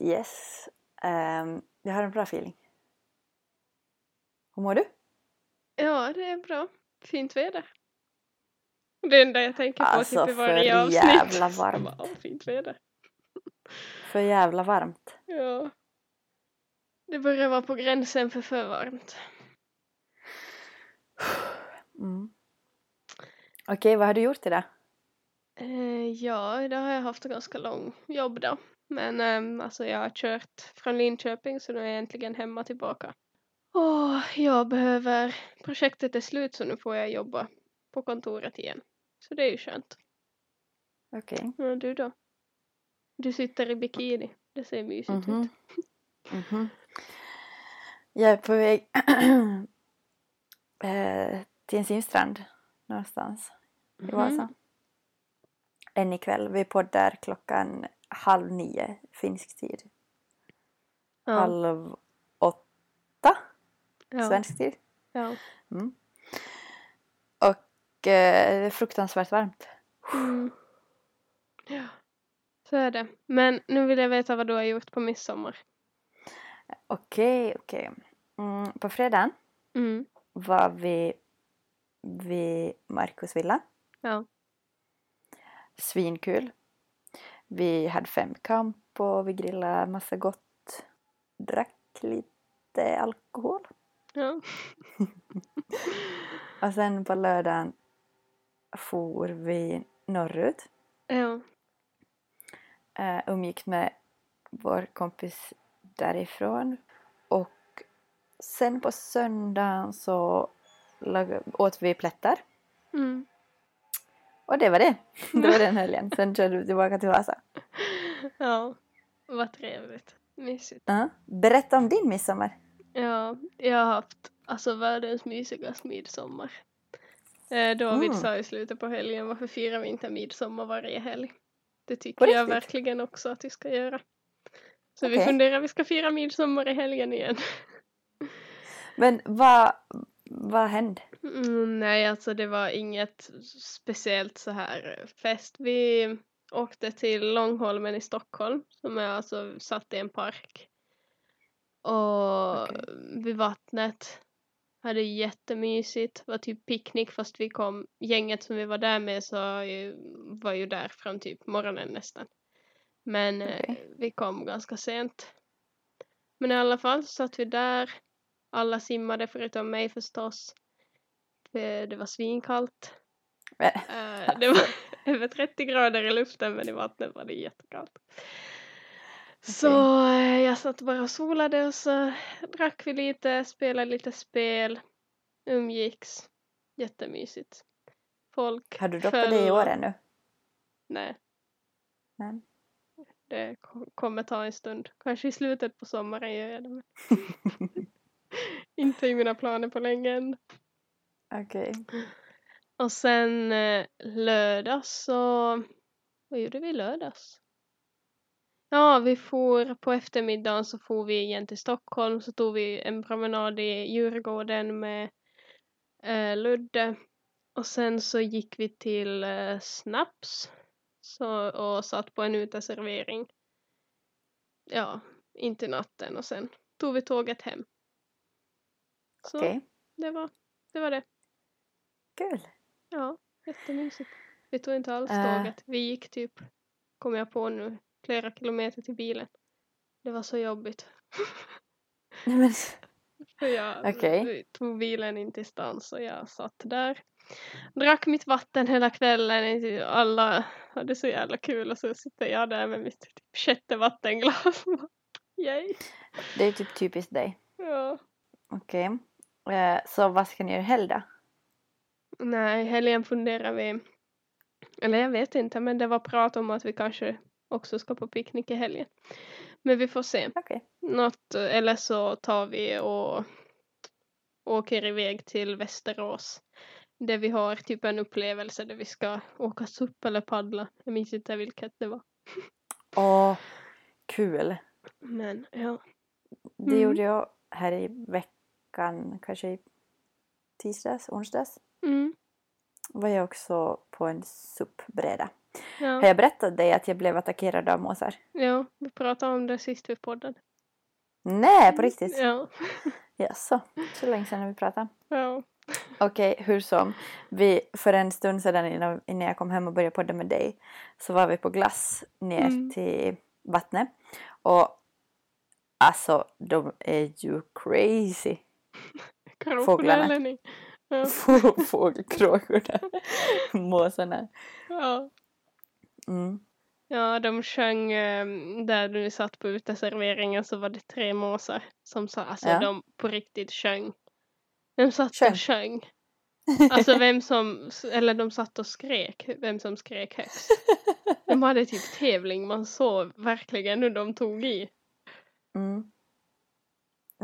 yes. Um, jag har en bra feeling. Hur mår du? Ja, det är bra. Fint väder. Det enda jag tänker på Alltså, typ i varje för avsnitt. jävla varmt. Bara, "Åh, fint väder. För jävla varmt. Ja. Det börjar vara på gränsen för för varmt. Mm. Okej, vad har du gjort idag? Eh, ja, idag har jag haft en ganska lång jobb då. Men ehm, alltså jag har kört från Linköping så nu är jag äntligen hemma tillbaka. Åh, jag behöver... Projektet är slut så nu får jag jobba på kontoret igen. Så det är ju skönt. Okej. Ja, du då? Du sitter i bikini. Det ser mysigt Mhm. ut. Mhm. Jag är på väg eh, till en simstrand någonstans i Mhm. Vasa. En ikväll. Vi poddar klockan halv nio finsk tid. Ja, Halv åtta ja, svensk tid. ja. Mm. Och eh, fruktansvärt varmt. Mm. ja, så är det. Men nu vill jag veta vad du har gjort på midsommar. Okej, okej. Mm, på fredagen Mm. var vi vid Markus villa. Ja. Svinkul. Vi hade femkamp och vi grillade massa gott. Drack lite alkohol. Ja. Och sen på lördagen for vi norrut. Ja. Uh, umgick med vår kompis därifrån. Och sen på söndagen så åt vi plättar. Mm. Och det var det. Det var den helgen. Sen körde vi tillbaka till Vasa. Ja. Vad trevligt. Mysigt. Ja. Berätta om din midsommar. Ja, jag har haft alltså världens mysigaste midsommar. Eh, David Mm. sa i slutet på helgen varför firar vi inte midsommar varje helg? Det tycker jag verkligen också att vi ska göra. Så vi Okej. funderar vi ska fira midsommar i helgen igen. Men vad, vad hände? Mm, nej, alltså det var inget speciellt så här fest. Vi åkte till Långholmen i Stockholm som är alltså satt i en park. Och Okej. vid vattnet. Hade jättemysigt. Var typ picknick fast vi kom, gänget som vi var där med så ju- var ju där från typ morgonen nästan. Men eh, Okej. vi kom ganska sent. Men i alla fall så satt vi där. Alla simmade förutom mig förstås. Det, det var svinkallt. Äh, Eh, det var över 30 grader i luften men i vattnet var det jättekallt. Så eh, jag satt bara och solade och så drack vi lite, spelade lite spel, umgicks. Jättemysigt. Folk Har du droppat det i föll- år ännu? Nej, Nej. det ko- kommer ta en stund. Kanske i slutet på sommaren gör jag det. Inte i mina planer på länge än. Okej. Och sen eh, lördags så... Vad gjorde vi lördags? Ja, vi for på eftermiddagen så for vi igen till Stockholm så tog vi en promenad i Djurgården med eh, Ludde. Och sen så gick vi till eh, Snaps så, och satt på en uteservering. Ja, in till natten och sen tog vi tåget hem. Så Okej. det, var, det var det. Kul. Ja, jättemysigt. Vi tog inte alls Äh. tåget. Vi gick typ, kom jag på nu, flera kilometer till bilen. Det var så jobbigt. Nej, men, För jag vi tog bilen in till stan så jag satt där. Drack mitt vatten hela kvällen. Alla hade så jävla kul och så sitter jag där med mitt typ sjätte vattenglas. Yay! det är typ typiskt dig. Ja. Okej. Eh, så vad ska ni göra helg då? Nej, helgen funderar vi. Eller jag vet inte, men det var prat om att vi kanske också ska på picknick i helgen. Men vi får se. Okej. Något, eller så tar vi och åker iväg till Västerås. Där vi har typ en upplevelse där vi ska åka SUP eller paddla. Jag minns inte vilket det var. Åh, kul. Men ja. Det Mm. gjorde jag här i veckan, kanske i tisdags, onsdags Mm. var jag också på en SUP-bräda. Har Ja. jag berättat dig att jag blev attackerad av måsar? ja, vi pratade om det sist vi poddade. Nej, på riktigt? Ja. Jaså, så länge sedan vi pratade. ja. Okej, hur som. Vi, för en stund sedan innan, innan jag kom hem och började podda med dig så var vi på glass ner Mm. till vattnet. Och alltså, de är ju crazy. Fåglarna. Ja. Få- Fågelkråkorna. Måsarna. ja. Mm. Ja, de sjöng eh, där du satt på uteserveringen så var det tre måsar som sa, alltså Ja. de på riktigt sjöng. De satt Sjöng. och sjöng. Alltså vem som, eller de satt och skrek, vem som skrek högst. De hade typ tävling, man såg verkligen hur de tog i. Mm.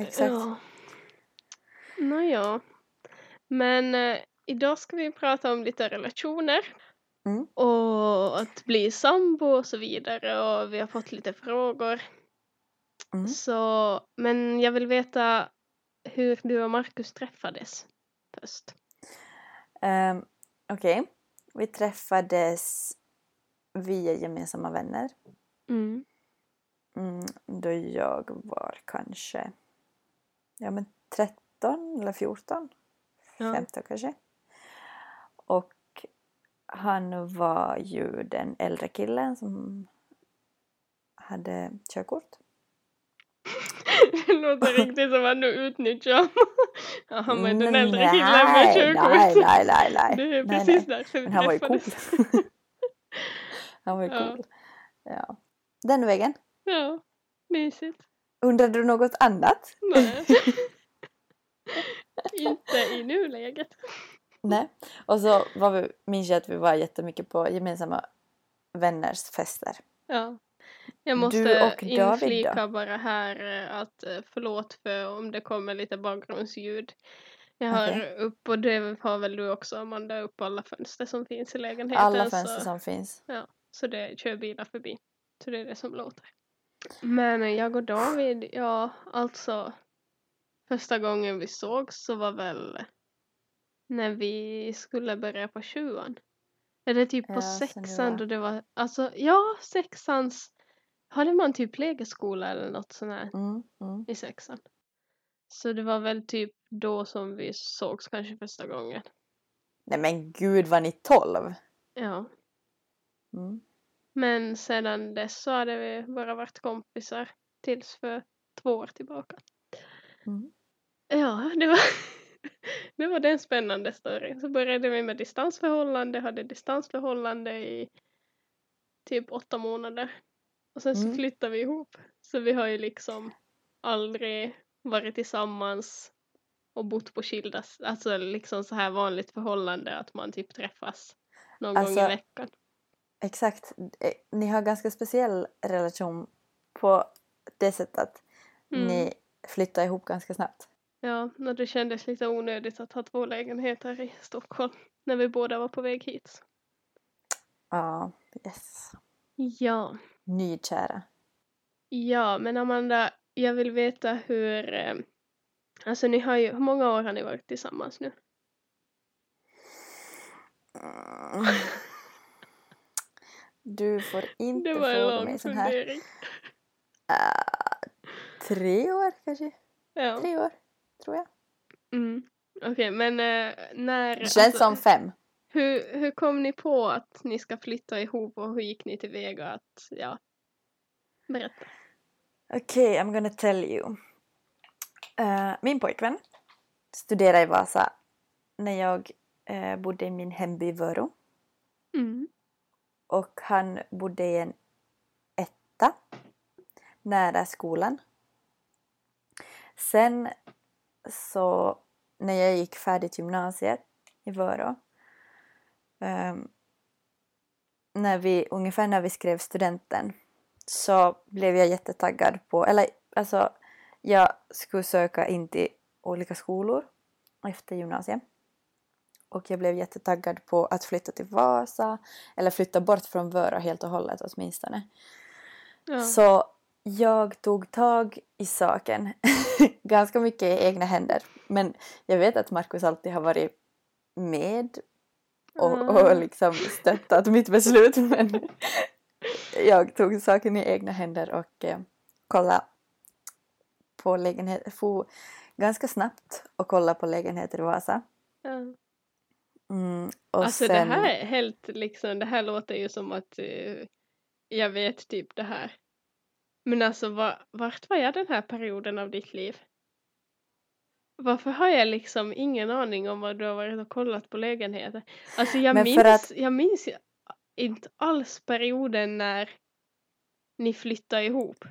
Exakt. Ja. Nåja. Men eh, idag ska vi prata om lite relationer. Mm. Och att bli sambo och så vidare och vi har fått lite frågor. Mm. Så, men jag vill veta hur du och Markus träffades först. Um, Okej, vi träffades via gemensamma vänner. Mm. Mm, då jag var kanske ja, men 13 eller 14. Ja. 15 kanske. Och han var ju den äldre killen som hade körkort. Det låter riktigt som att du utnyttjar ja, Han var den äldre nej, killen med körkort. Nej, nej, nej, nej. Det är nej, precis nej. därför vi Men han var ju cool. han var ju Ja. cool. Ja. Den vägen. Ja, mysigt. Undrade du något annat? Nej. Inte i nuläget. Nej. Och så var vi, minns jag att vi var jättemycket på gemensamma vänners fester. Ja. Jag Du måste inflika bara här eh, att eh, förlåt för om det kommer lite bakgrundsljud. Jag har Okej. upp och det har väl du också Amanda upp alla fönster som finns i lägenheten. Alla fönster så, som finns. så det kör bilar förbi. Så det är det som låter. Men jag och David, ja alltså första gången vi sågs så var väl när vi skulle börja på sjuan. Eller typ på Ja, sexan då det var, alltså ja sexans, hade man typ legoskola eller något sånt här Mm, mm. i sexan. Så det var väl typ då som vi sågs kanske första gången. Nej men gud var ni 12? Ja. Mm. Men sedan dess så hade vi bara varit kompisar tills för två år tillbaka. Mm. Ja, det var, det var den spännande storyn. Så började vi med distansförhållande, hade distansförhållande i typ åtta månader. Och sen så Mm. flyttade vi ihop. Så vi har ju liksom aldrig varit tillsammans och bott på skilda, alltså liksom så här vanligt förhållande att man typ träffas någon gång Alltså, i veckan. Exakt. Eh, Ni har ganska speciell relation på det sättet att Mm. ni flyttar ihop ganska snabbt. Ja, när det kändes lite onödigt att ha två lägenheter i Stockholm när vi båda var på väg hit. Ja, yes. Ja. Nykära. Ja, men Amanda, jag vill veta hur... Eh, alltså ni har ju, hur många år har ni varit tillsammans nu? Mm. Du får inte fråga mig sån här. Äh, tre år kanske? Ja. Tre år, tror jag. Mm. Okej, men eh, när... Det känns alltså, som fem. hur, hur kom ni på att ni ska flytta ihop och hur gick ni tillväga att, ja, berätta. Okej, I'm gonna tell you. Eh, min pojkvän studerade i Vasa när jag eh, bodde i min hemby Vörå. Mm. Och han bodde i en etta nära skolan. Sen så när jag gick färdigt gymnasiet i Vörå ehm, när vi, ungefär när vi skrev studenten så blev jag jättetaggad på, eller alltså jag skulle söka in till olika skolor efter gymnasiet. Och jag blev jättetaggad på att flytta till Vasa eller flytta bort från Vörå helt och hållet åtminstone. Ja. Så jag tog tag i saken ganska mycket i egna händer. Men jag vet att Markus alltid har varit med och, och Mm. liksom stöttat mitt beslut. Men jag tog saken i egna händer och eh, kollade på lägenheter. For ganska snabbt och kolla på lägenheter i Vasa. Mm, och Alltså sen, det här är helt liksom, det här låter ju som att eh, jag vet typ det här. Men alltså var, vart var jag den här perioden av ditt liv? Varför har jag liksom ingen aning om vad du har varit och kollat på lägenheter? Alltså jag minns, att- jag minns inte alls perioden när ni flyttade ihop.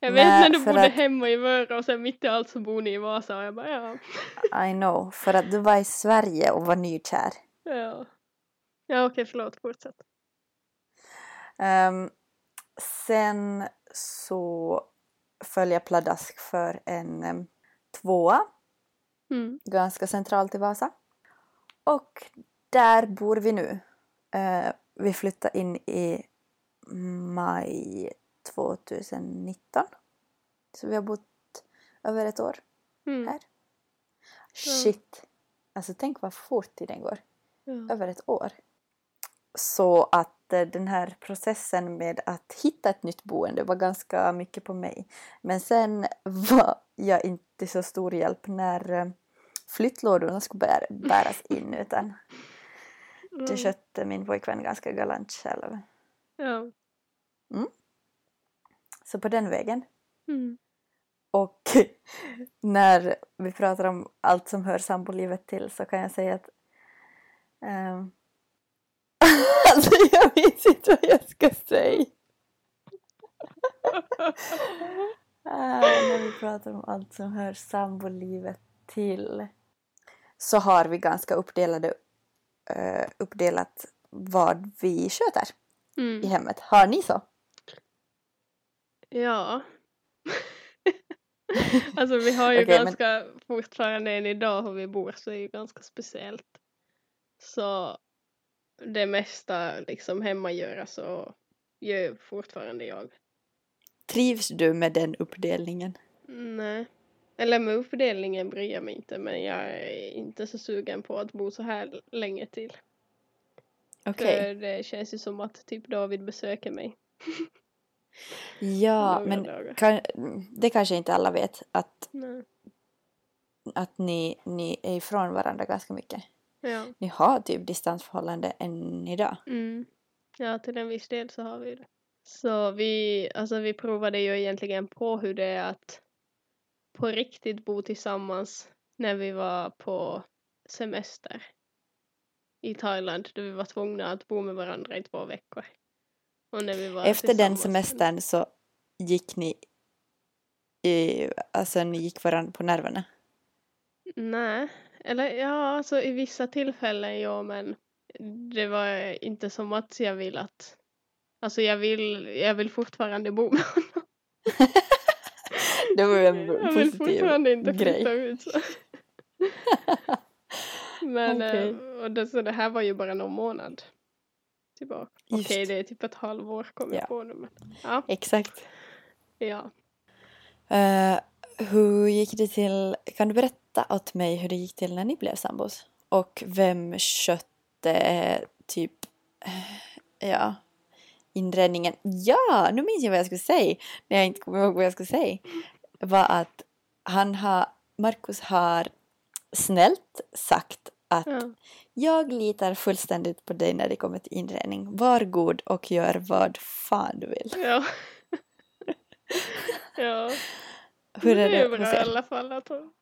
Jag vet Nej, när du bodde att- hemma i Vörå och sen mitt i allt så bor ni i Vasa och jag bara ja. I know, för att du var i Sverige och var nykär. Ja, ja okej förlåt fortsätt. Ehm, sen så föll jag pladask för en um, tvåa, Mm. ganska centralt i Vasa. Och där bor vi nu. Eh, vi flyttade in i maj 2019. Så vi har bott över ett år Mm. här. Shit! Alltså tänk vad fort tiden går. Ja. över ett år. Så att den här processen med att hitta ett nytt boende var ganska mycket på mig. Men sen var jag inte så stor hjälp när eh, flyttlådorna skulle bär, bäras in utan det Mm. skötte min pojkvän ganska galant själv. Ja. Så på den vägen. Mm. Och när vi pratar om allt som hör sambolivet till så kan jag säga att ehm, alltså jag vet inte vad jag ska säga. Ah, när vi pratar om allt som hör sambolivet till så har vi ganska uppdelade, eh, uppdelat vad vi sköter i Mm. hemmet. Har ni så? Ja. alltså vi har ju men- ganska fortfarande än idag hur vi bor så är ju ganska speciellt. Så det mesta liksom hemma göras så gör fortfarande jag. Trivs du med den uppdelningen? Nej. Eller med uppdelningen bryr jag mig inte men jag är inte så sugen på att bo så här länge till. Okej. För det känns ju som att typ David besöker mig. Ja, några men kan, det kanske inte alla vet att, Nej. att ni, ni är ifrån varandra ganska mycket. Ja. Ni har typ distansförhållande än idag. Mm. Ja, till en viss del så har vi det. Så vi, alltså vi provade ju egentligen på hur det är att på riktigt bo tillsammans när vi var på semester i Thailand då vi var tvungna att bo med varandra i två veckor. Och när vi var Efter den semestern så gick ni i, alltså ni gick varandra på nerverna. Nej, eller ja, alltså i vissa tillfällen ja, men det var inte som att jag vill att, alltså jag vill, jag vill fortfarande bo med honom. Det var ju en Jag vill positiv fortfarande inte grej. flytta ut. Så. Men eh, och det, så det här var ju bara någon månad tillbaka. Okej, Just. det är typ ett halvår kom Ja. jag på nu. Men, ja, Exakt. ja. Eh, hur gick det till, kan du berätta åt mig hur det gick till när ni blev sambos? Och vem skötte eh, typ, eh, ja, inredningen? Ja, nu minns jag vad jag skulle säga när jag inte kommer ihåg vad jag skulle säga. Var att han har, Markus har snällt sagt att ja. jag litar fullständigt på dig när det kommer till inredning. Var god och gör vad fan du vill. Ja. ja. Hur är det det är bra i alla fall att han-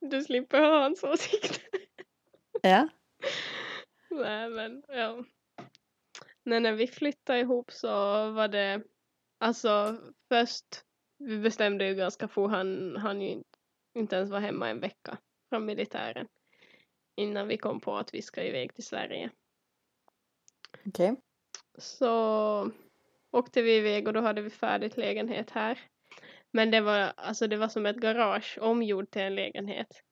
du slipper ha hans åsikter. Ja. Nej men ja. Nej, när vi flyttade ihop så var det alltså först vi bestämde ju ganska fort han han ju inte, ens var hemma en vecka från militären innan vi kom på att vi ska iväg till Sverige. Okej. Så åkte vi iväg och då hade vi färdigt lägenhet här. Men det var alltså det var som ett garage omgjord till en lägenhet.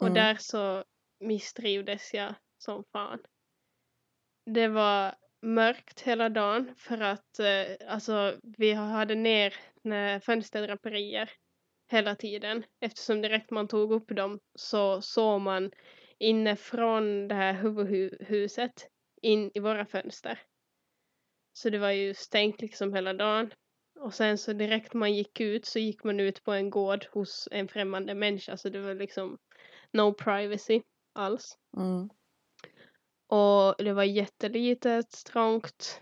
Och Mm. där så misstrivdes jag som fan. Det var mörkt hela dagen för att eh, alltså vi hade ner eh, fönsterdraperier hela tiden eftersom direkt man tog upp dem så såg man inne från det här huvudhuset in i våra fönster. Så det var ju stängt liksom hela dagen. Och sen så direkt man gick ut så gick man ut på en gård hos en främmande människa så det var liksom no privacy alls. Mm. Och det var jättelitet, trångt,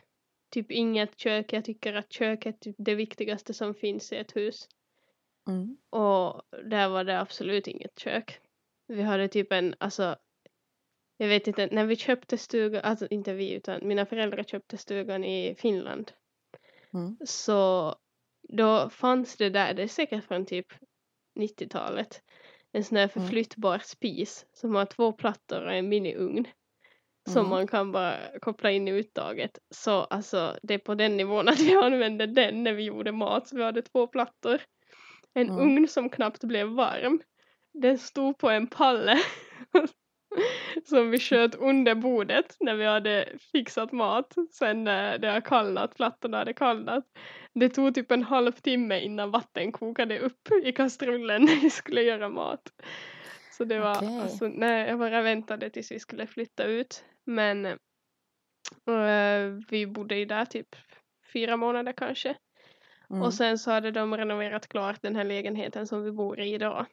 typ inget kök. Jag tycker att köket är typ det viktigaste som finns i ett hus. Mm. Och där var det absolut inget kök. Vi hade typ en, alltså jag vet inte, när vi köpte stugan, alltså inte vi utan mina föräldrar köpte stugan i Finland. Mm. Så då fanns det där, det är säkert från typ 90-talet, en sån här Mm. förflyttbar spis som har två plattor och en miniugn. Som Mm. man kan bara koppla in i uttaget. Så alltså det är på den nivån att vi använde den när vi gjorde mat. Så vi hade två plattor. En Mm. ugn som knappt blev varm. Den stod på en palle. som vi sköt under bordet när vi hade fixat mat. Sen när det har kallnat, plattorna hade kallnat. Det tog typ en halvtimme innan vatten kokade upp i kastrullen när vi skulle göra mat. Så det var, Okej. alltså, nej, jag bara väntade tills vi skulle flytta ut. Men eh, vi bodde ju där typ fyra månader kanske. Mm. Och sen så hade de renoverat klart den här lägenheten som vi bor i idag.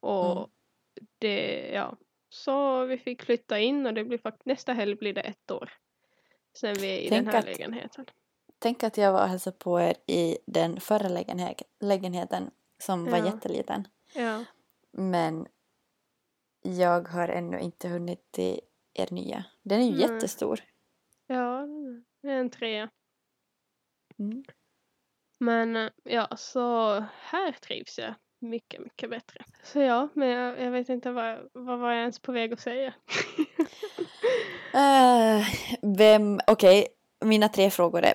Och Mm. det, ja. Så vi fick flytta in och det blir faktiskt, nästa helg blir det ett år. Sen vi är i Tänk den här att- lägenheten. Tänk att jag var och hälsade på er i den förra lägenhe- lägenheten som var Ja. jätteliten. Ja. Men jag har ännu inte hunnit till er nya. Den är ju Nej. jättestor. Ja, det är en trea. Mm. Men eh, ja, så här trivs jag mycket, mycket bättre. Så ja, men jag, jag vet inte vad, vad var jag ens på väg att säga. Eh, vem, okej, mina tre frågor är.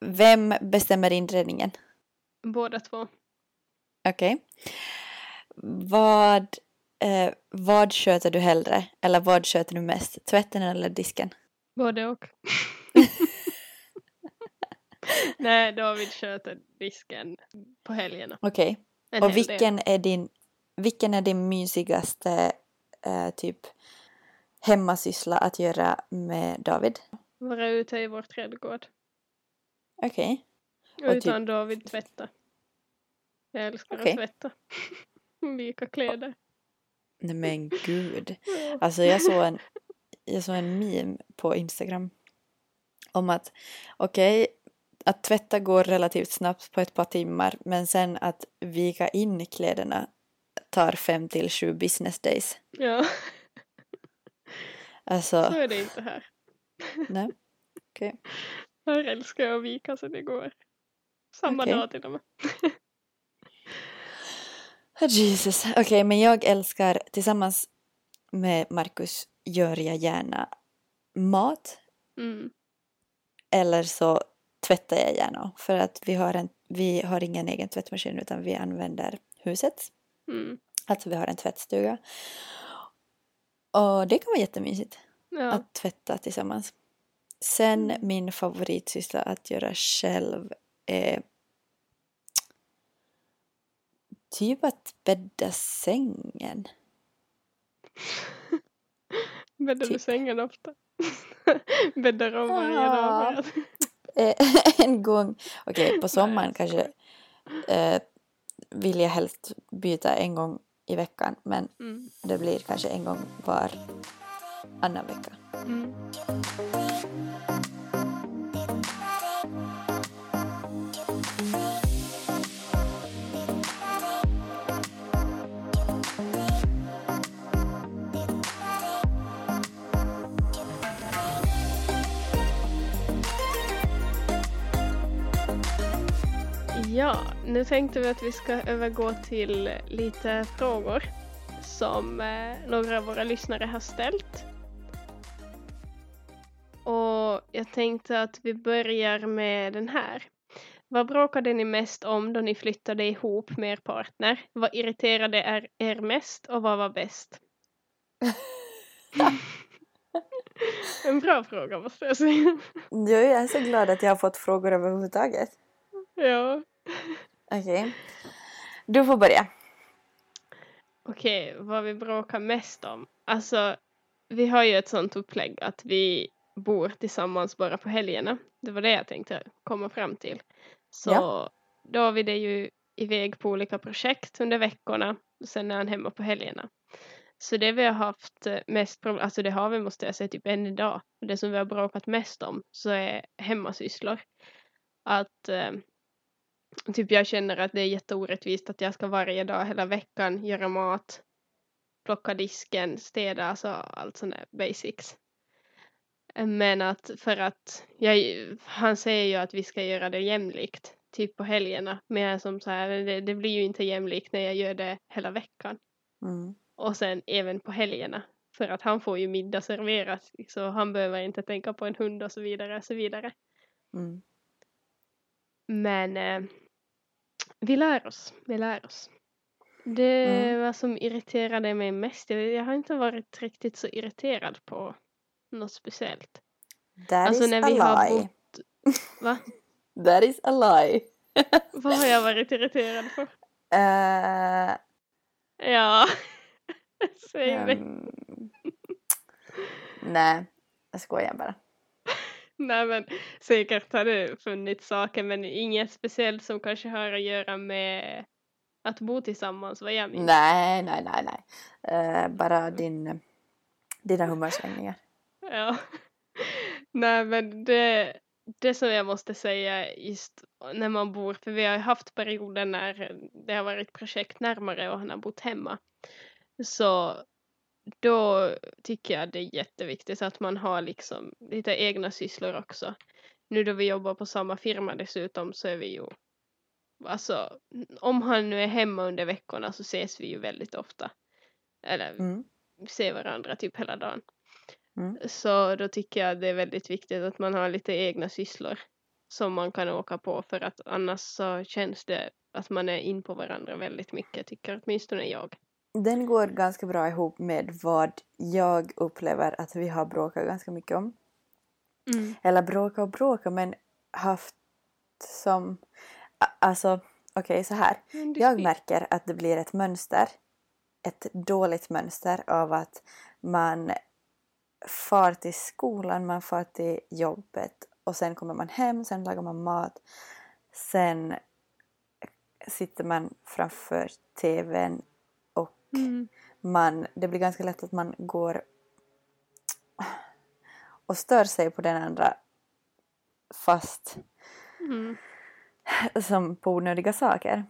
Vem bestämmer inredningen? Båda två. Okej. Vad, eh, vad sköter du hellre? Eller vad sköter du mest? Tvätten eller disken? Både och. Nej, David sköter disken på helgerna. Okej. En Och del. vilken är din, vilken är din mysigaste eh, typ hemmasyssla att göra med David? Vara ute i vår trädgård. Okej. Och Och utan David tvätta. Jag älskar Okej. att tvätta. Vika kläder. Nej men gud. Alltså jag såg en, jag såg en meme på Instagram om att okej, att tvätta går relativt snabbt på ett par timmar men sen att vika in kläderna tar fem till sju business days. Ja, Alltså, så är det inte här. nej. Okej. Här älskar jag att vika så det går. Samma Okej. dag till och med. Oh, Jesus. Okej, men jag älskar tillsammans med Markus gör jag gärna mat Mm. eller så tvättar jag gärna för att vi har, en, vi har ingen egen tvättmaskin utan vi använder huset. Mm. Alltså vi har en tvättstuga. Och det kan vara jättemysigt Ja. att tvätta tillsammans. Sen min favoritsyssla att göra själv är typ att bädda sängen. Bäddar du typ. sängen ofta? Bäddar om varje Ja. dag? Eh, en gång, okej på sommaren kanske eh, vill jag helst byta en gång i veckan men Mm. det blir kanske en gång var annan vecka. Mm. Ja, nu tänkte vi att vi ska övergå till lite frågor som eh, några av våra lyssnare har ställt. Och jag tänkte att vi börjar med den här. Vad bråkade ni mest om då ni flyttade ihop med er partner? Vad irriterade er, er mest och vad var bäst? En bra fråga måste jag säga. Jag är så glad att jag har fått frågor överhuvudtaget. Ja. Okej. Du får börja. Okej, vad vi bråkar mest om. Alltså, vi har ju ett sånt upplägg att vi bor tillsammans bara på helgerna. Det var det jag tänkte komma fram till. Så Ja. då har vi det ju iväg på olika projekt under veckorna och sen är han hemma på helgerna. Så det vi har haft eh, mest problem, alltså det har vi måste jag säga typ än idag. Det som vi har bråkat mest om så är hemmasysslor. Att eh, typ jag känner att det är jätteorättvist att jag ska varje dag hela veckan göra mat, plocka disken, städa, alltså allt sånt där basics. Men att för att jag, han säger ju att vi ska göra det jämlikt, typ på helgerna. Men jag är som så här, det, det blir ju inte jämlikt när jag gör det hela veckan. Mm. Och sen även på helgerna. För att han får ju middag serverat, så han behöver inte tänka på en hund och så vidare och så vidare. Mm. Men eh, vi lär oss, vi lär oss. Det Mm. vad som irriterade mig mest, jag, har inte varit riktigt så irriterad på något speciellt. That Alltså is när a vi har lie. bott, va? That is a lie. Vad har jag varit irriterad på? Eh, Ja, säg ehm, nej, jag skojar bara. Nej men säkert har det funnits saker men inget speciellt som kanske har att göra med att bo tillsammans vad jag minns. Nej, nej, nej, nej. Eh, bara din, dina humörsvängningar. Ja. Nej men det, det som jag måste säga just när man bor, för vi har haft perioder när det har varit projekt närmare och han har bott hemma. Så då tycker jag det är jätteviktigt att man har liksom lite egna sysslor också. Nu då vi jobbar på samma firma dessutom så är vi ju alltså om han nu är hemma under veckorna så ses vi ju väldigt ofta. Eller Mm. ser varandra typ hela dagen. Mm. Så då tycker jag det är väldigt viktigt att man har lite egna sysslor som man kan åka på för att annars så känns det att man är in på varandra väldigt mycket tycker åtminstone jag. Den går ganska bra ihop med vad jag upplever att vi har bråkat ganska mycket om. Mm. Eller bråka och bråka men haft som... Alltså, okej så här. Jag märker att det blir ett mönster. Ett dåligt mönster av att man far till skolan, man far till jobbet och sen kommer man hem, sen lagar man mat. Sen sitter man framför tvn Mm. man, det blir ganska lätt att man går och stör sig på den andra fast Mm. som på onödiga saker.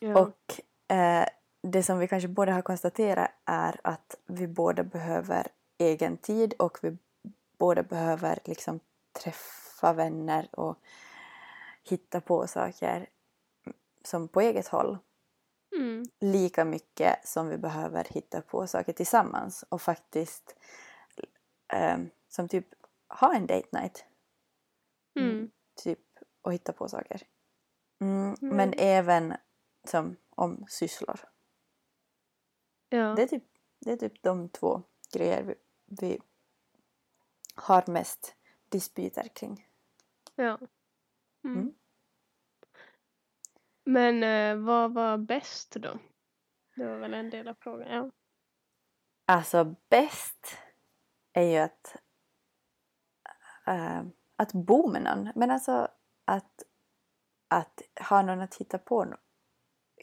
Ja. Och eh, det som vi kanske båda har konstaterat är att vi båda behöver egen tid och vi båda behöver liksom träffa vänner och hitta på saker som på eget håll. Mm. Lika mycket som vi behöver hitta på saker tillsammans och faktiskt eh, som typ ha en date night. Mm. Typ och hitta på saker. Mm, Mm. Men även som om sysslor. Ja. Det är, typ, det är typ de två grejer vi, vi har mest dispyter kring. ja. Mm. Mm. Men eh, vad var bäst då? Det var väl en del av frågan. Ja. Alltså bäst är ju att, äh, att bo med någon. Men alltså att, att ha någon att hitta på no-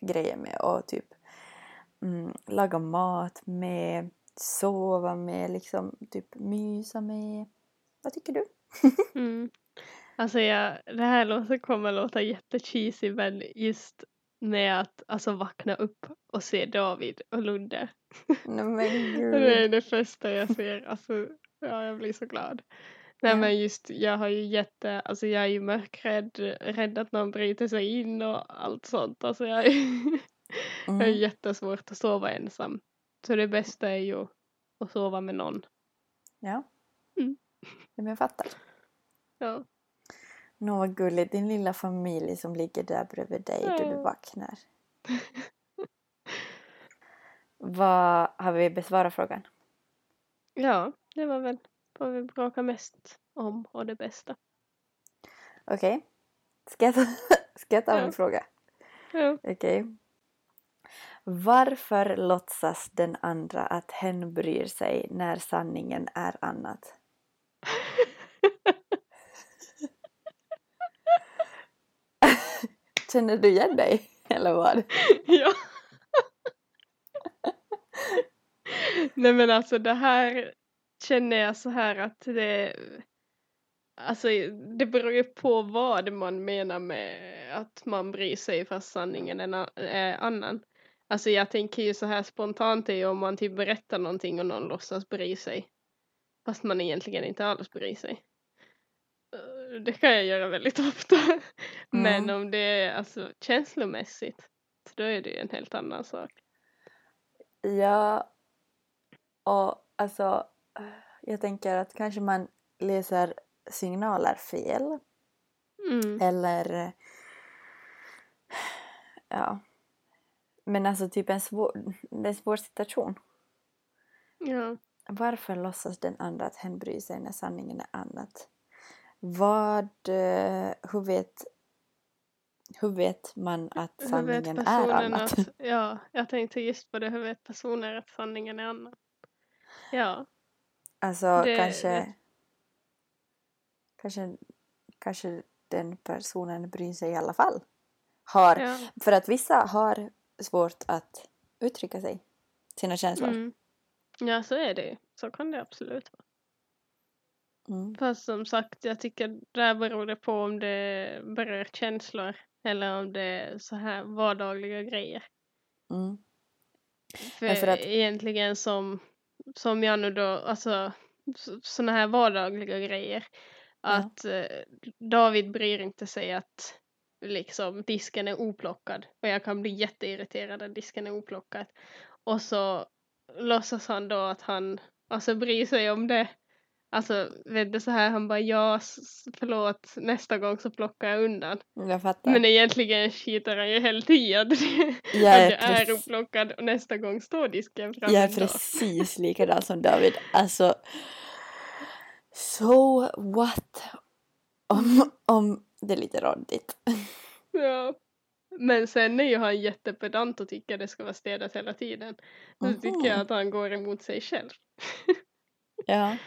grejer med och typ mm, laga mat med, sova med, liksom typ mysa med. Vad tycker du? Mm. Alltså jag, det här låter, kommer låta jättecheesy men just med att alltså vakna upp och se David och Lunde. Nej men Det är gud. det första jag ser. Alltså, ja, jag blir så glad. Nej Ja. men just, jag har ju jätte, alltså jag är ju mörkrädd, rädd att någon bryter sig in och allt sånt. Alltså jag är, jag är Mm. jättesvårt att sova ensam. Så det bästa är ju att sova med någon. Ja. Mm. Men jag fattar. Ja. Nå vad gulligt, din lilla familj som ligger där bredvid dig då du vaknar. Vad har vi besvarat frågan? Ja, det var väl vad vi bråkar mest om och det bästa. Okej. Ska jag ta, ska jag ta Ja. fråga? Ja. Okej. Varför låtsas den andra att hen bryr sig när sanningen är annat? Känner du igen dig? Eller vad? ja. Nej men alltså det här känner jag så här att det Alltså det beror ju på vad man menar med att man bryr sig fast sanningen är eh, annan. Alltså jag tänker ju så här spontant är ju om man typ berättar någonting och någon låtsas bry sig. Fast man egentligen inte alls bryr sig. Eh, Det kan jag göra väldigt ofta. Men Mm. om det är alltså känslomässigt då är det ju en helt annan sak. Ja, och alltså jag tänker att kanske man läser signaler fel Mm. eller eh, ja men alltså typ en svår, det är en svår situation. Ja. Varför låtsas den andra att hen bryr sig när sanningen är annat? Vad, eh, hur vet, hur vet man att sanningen är annat? att, ja, jag tänkte just på det, hur vet personer att sanningen är annan? Ja, Alltså Det- kanske, det- kanske, kanske den personen bryr sig i alla fall. Har, ja. För att vissa har svårt att uttrycka sig, sina känslor. Mm. Ja, så är det ju. Så kan det absolut vara. Mm. Fast som sagt, jag tycker där beror det på om det berör känslor eller om det är så här vardagliga grejer. Mm. För, för att- egentligen som, som jag nu då, alltså sådana här vardagliga grejer. Ja. Att eh, David bryr inte sig att liksom disken är oplockad. Och jag kan bli jätteirriterad att disken är oplockad. Och så låtsas han då att han alltså bryr sig om det. Alltså vet du så här han bara ja förlåt nästa gång så plockar jag undan. Jag fattar. Men egentligen skiter han ju helt i att jag, att är det är upplockad och nästa gång står disken framme. jag är precis likadan som David. Alltså, so what? Om, om det är lite råddigt. Ja. Men sen är ju han jättepedant och tycker det ska vara städat hela tiden. Nu tycker jag Mhm. att han går emot sig själv. Ja,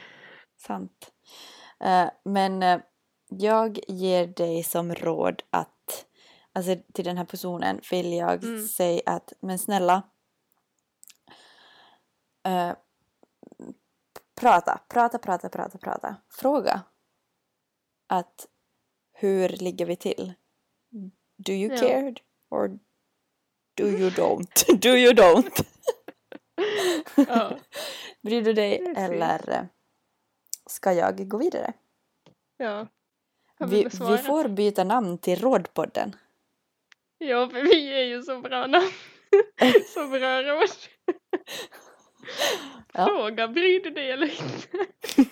sant. Eh, men eh, jag ger dig som råd att, alltså till den här personen vill jag Mm. säga att, men snälla, eh, prata, prata, prata, prata, prata. Fråga att hur ligger vi till? Do you Ja. care or do you don't? do you don't? Ja. Bryr du dig eller ska jag gå vidare? ja. Vi, vi får byta namn till Rådpodden. Ja, för vi är ju så bra namn. så bra råd. Ja. Fråga, bryr du dig eller inte?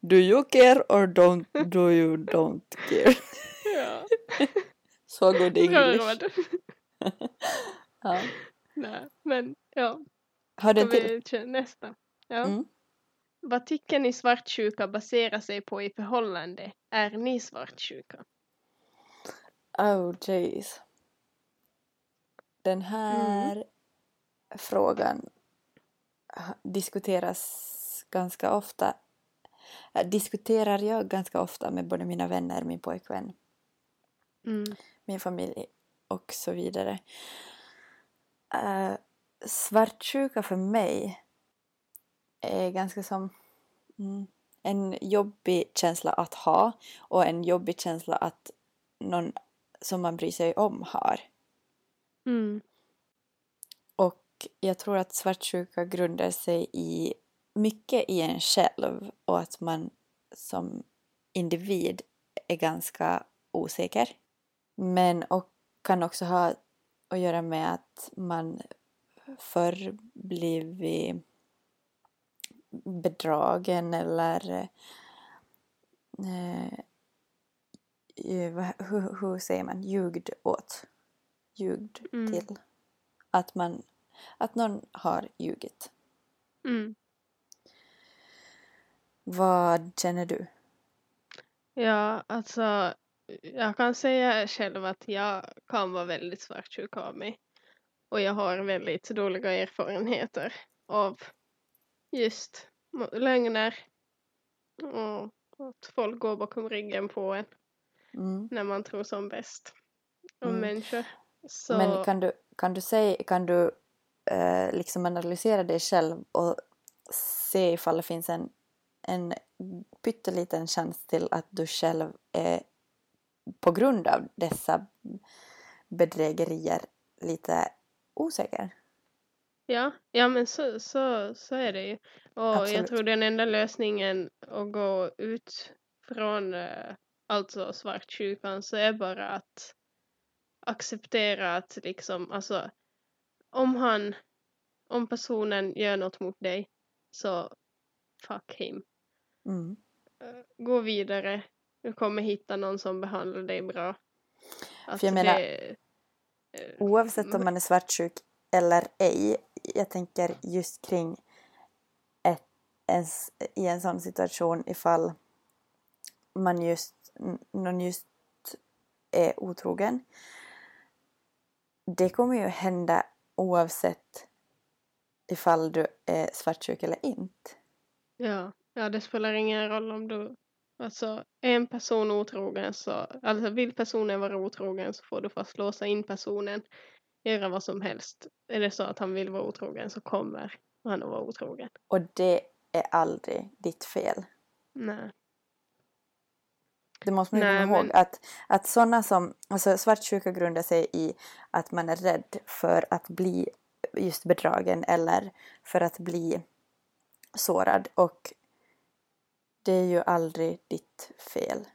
Do you care or don't do you don't care? ja, Så bra English. råd. Ja. Nej, men ja, Har du en till? nästa? Ja. Mm. Vad tycker ni svartsjuka baserar sig på i förhållande? Är ni svartsjuka? Oh jeez. Den här frågan ha- diskuteras ganska ofta. äh, Diskuterar jag ganska ofta med både mina vänner, min pojkvän, Mm. min familj och så vidare. Uh, svartsjuka för mig är ganska som mm, en jobbig känsla att ha och en jobbig känsla att någon som man bryr sig om har. Mm. Och jag tror att svartsjuka grundar sig i mycket i en själv och att man som individ är ganska osäker. Men och kan också ha att göra med att man förr blivit bedragen eller eh, eh, hur, hur säger man, ljugd åt. Ljugd Mm. till. Att, man, att någon har ljugit. Mm. Vad känner du? Ja, alltså jag kan säga själv att jag kan vara väldigt svartsjuk av mig. Och jag har väldigt dåliga erfarenheter av just lögner och att folk går bakom ryggen på en Mm. när man tror som bäst om Mm. människor. Så Men kan du, kan du, säga, kan du eh, liksom analysera dig själv och se ifall det finns en, en pytteliten chans till att du själv är på grund av dessa bedrägerier lite osäker? Ja, ja men så, så, så är det ju. Och jag Absolut. tror den enda lösningen att gå ut från eh, alltså svartsjukan så är bara att acceptera att liksom, alltså om han, om personen gör något mot dig så fuck him. Mm. Eh, Gå vidare. Du kommer hitta någon som behandlar dig bra. Att För jag menar- det, eh, Oavsett om man är svartsjuk eller ej, jag tänker just kring ett, en, i en sån situation ifall man just, någon just är otrogen. Det kommer ju hända oavsett ifall du är svartsjuk eller inte. Ja, ja, det spelar ingen roll om du, alltså är en person otrogen så, alltså vill personen vara otrogen så får du fast låsa in personen, göra vad som helst. Är det så att han vill vara otrogen så kommer han att vara otrogen. Och det är aldrig ditt fel. Nej. Det måste man ju Nej, komma ihåg men- att, att sådana som, alltså svartsjuka grundar sig i att man är rädd för att bli just bedragen eller för att bli sårad och det är ju aldrig ditt fel.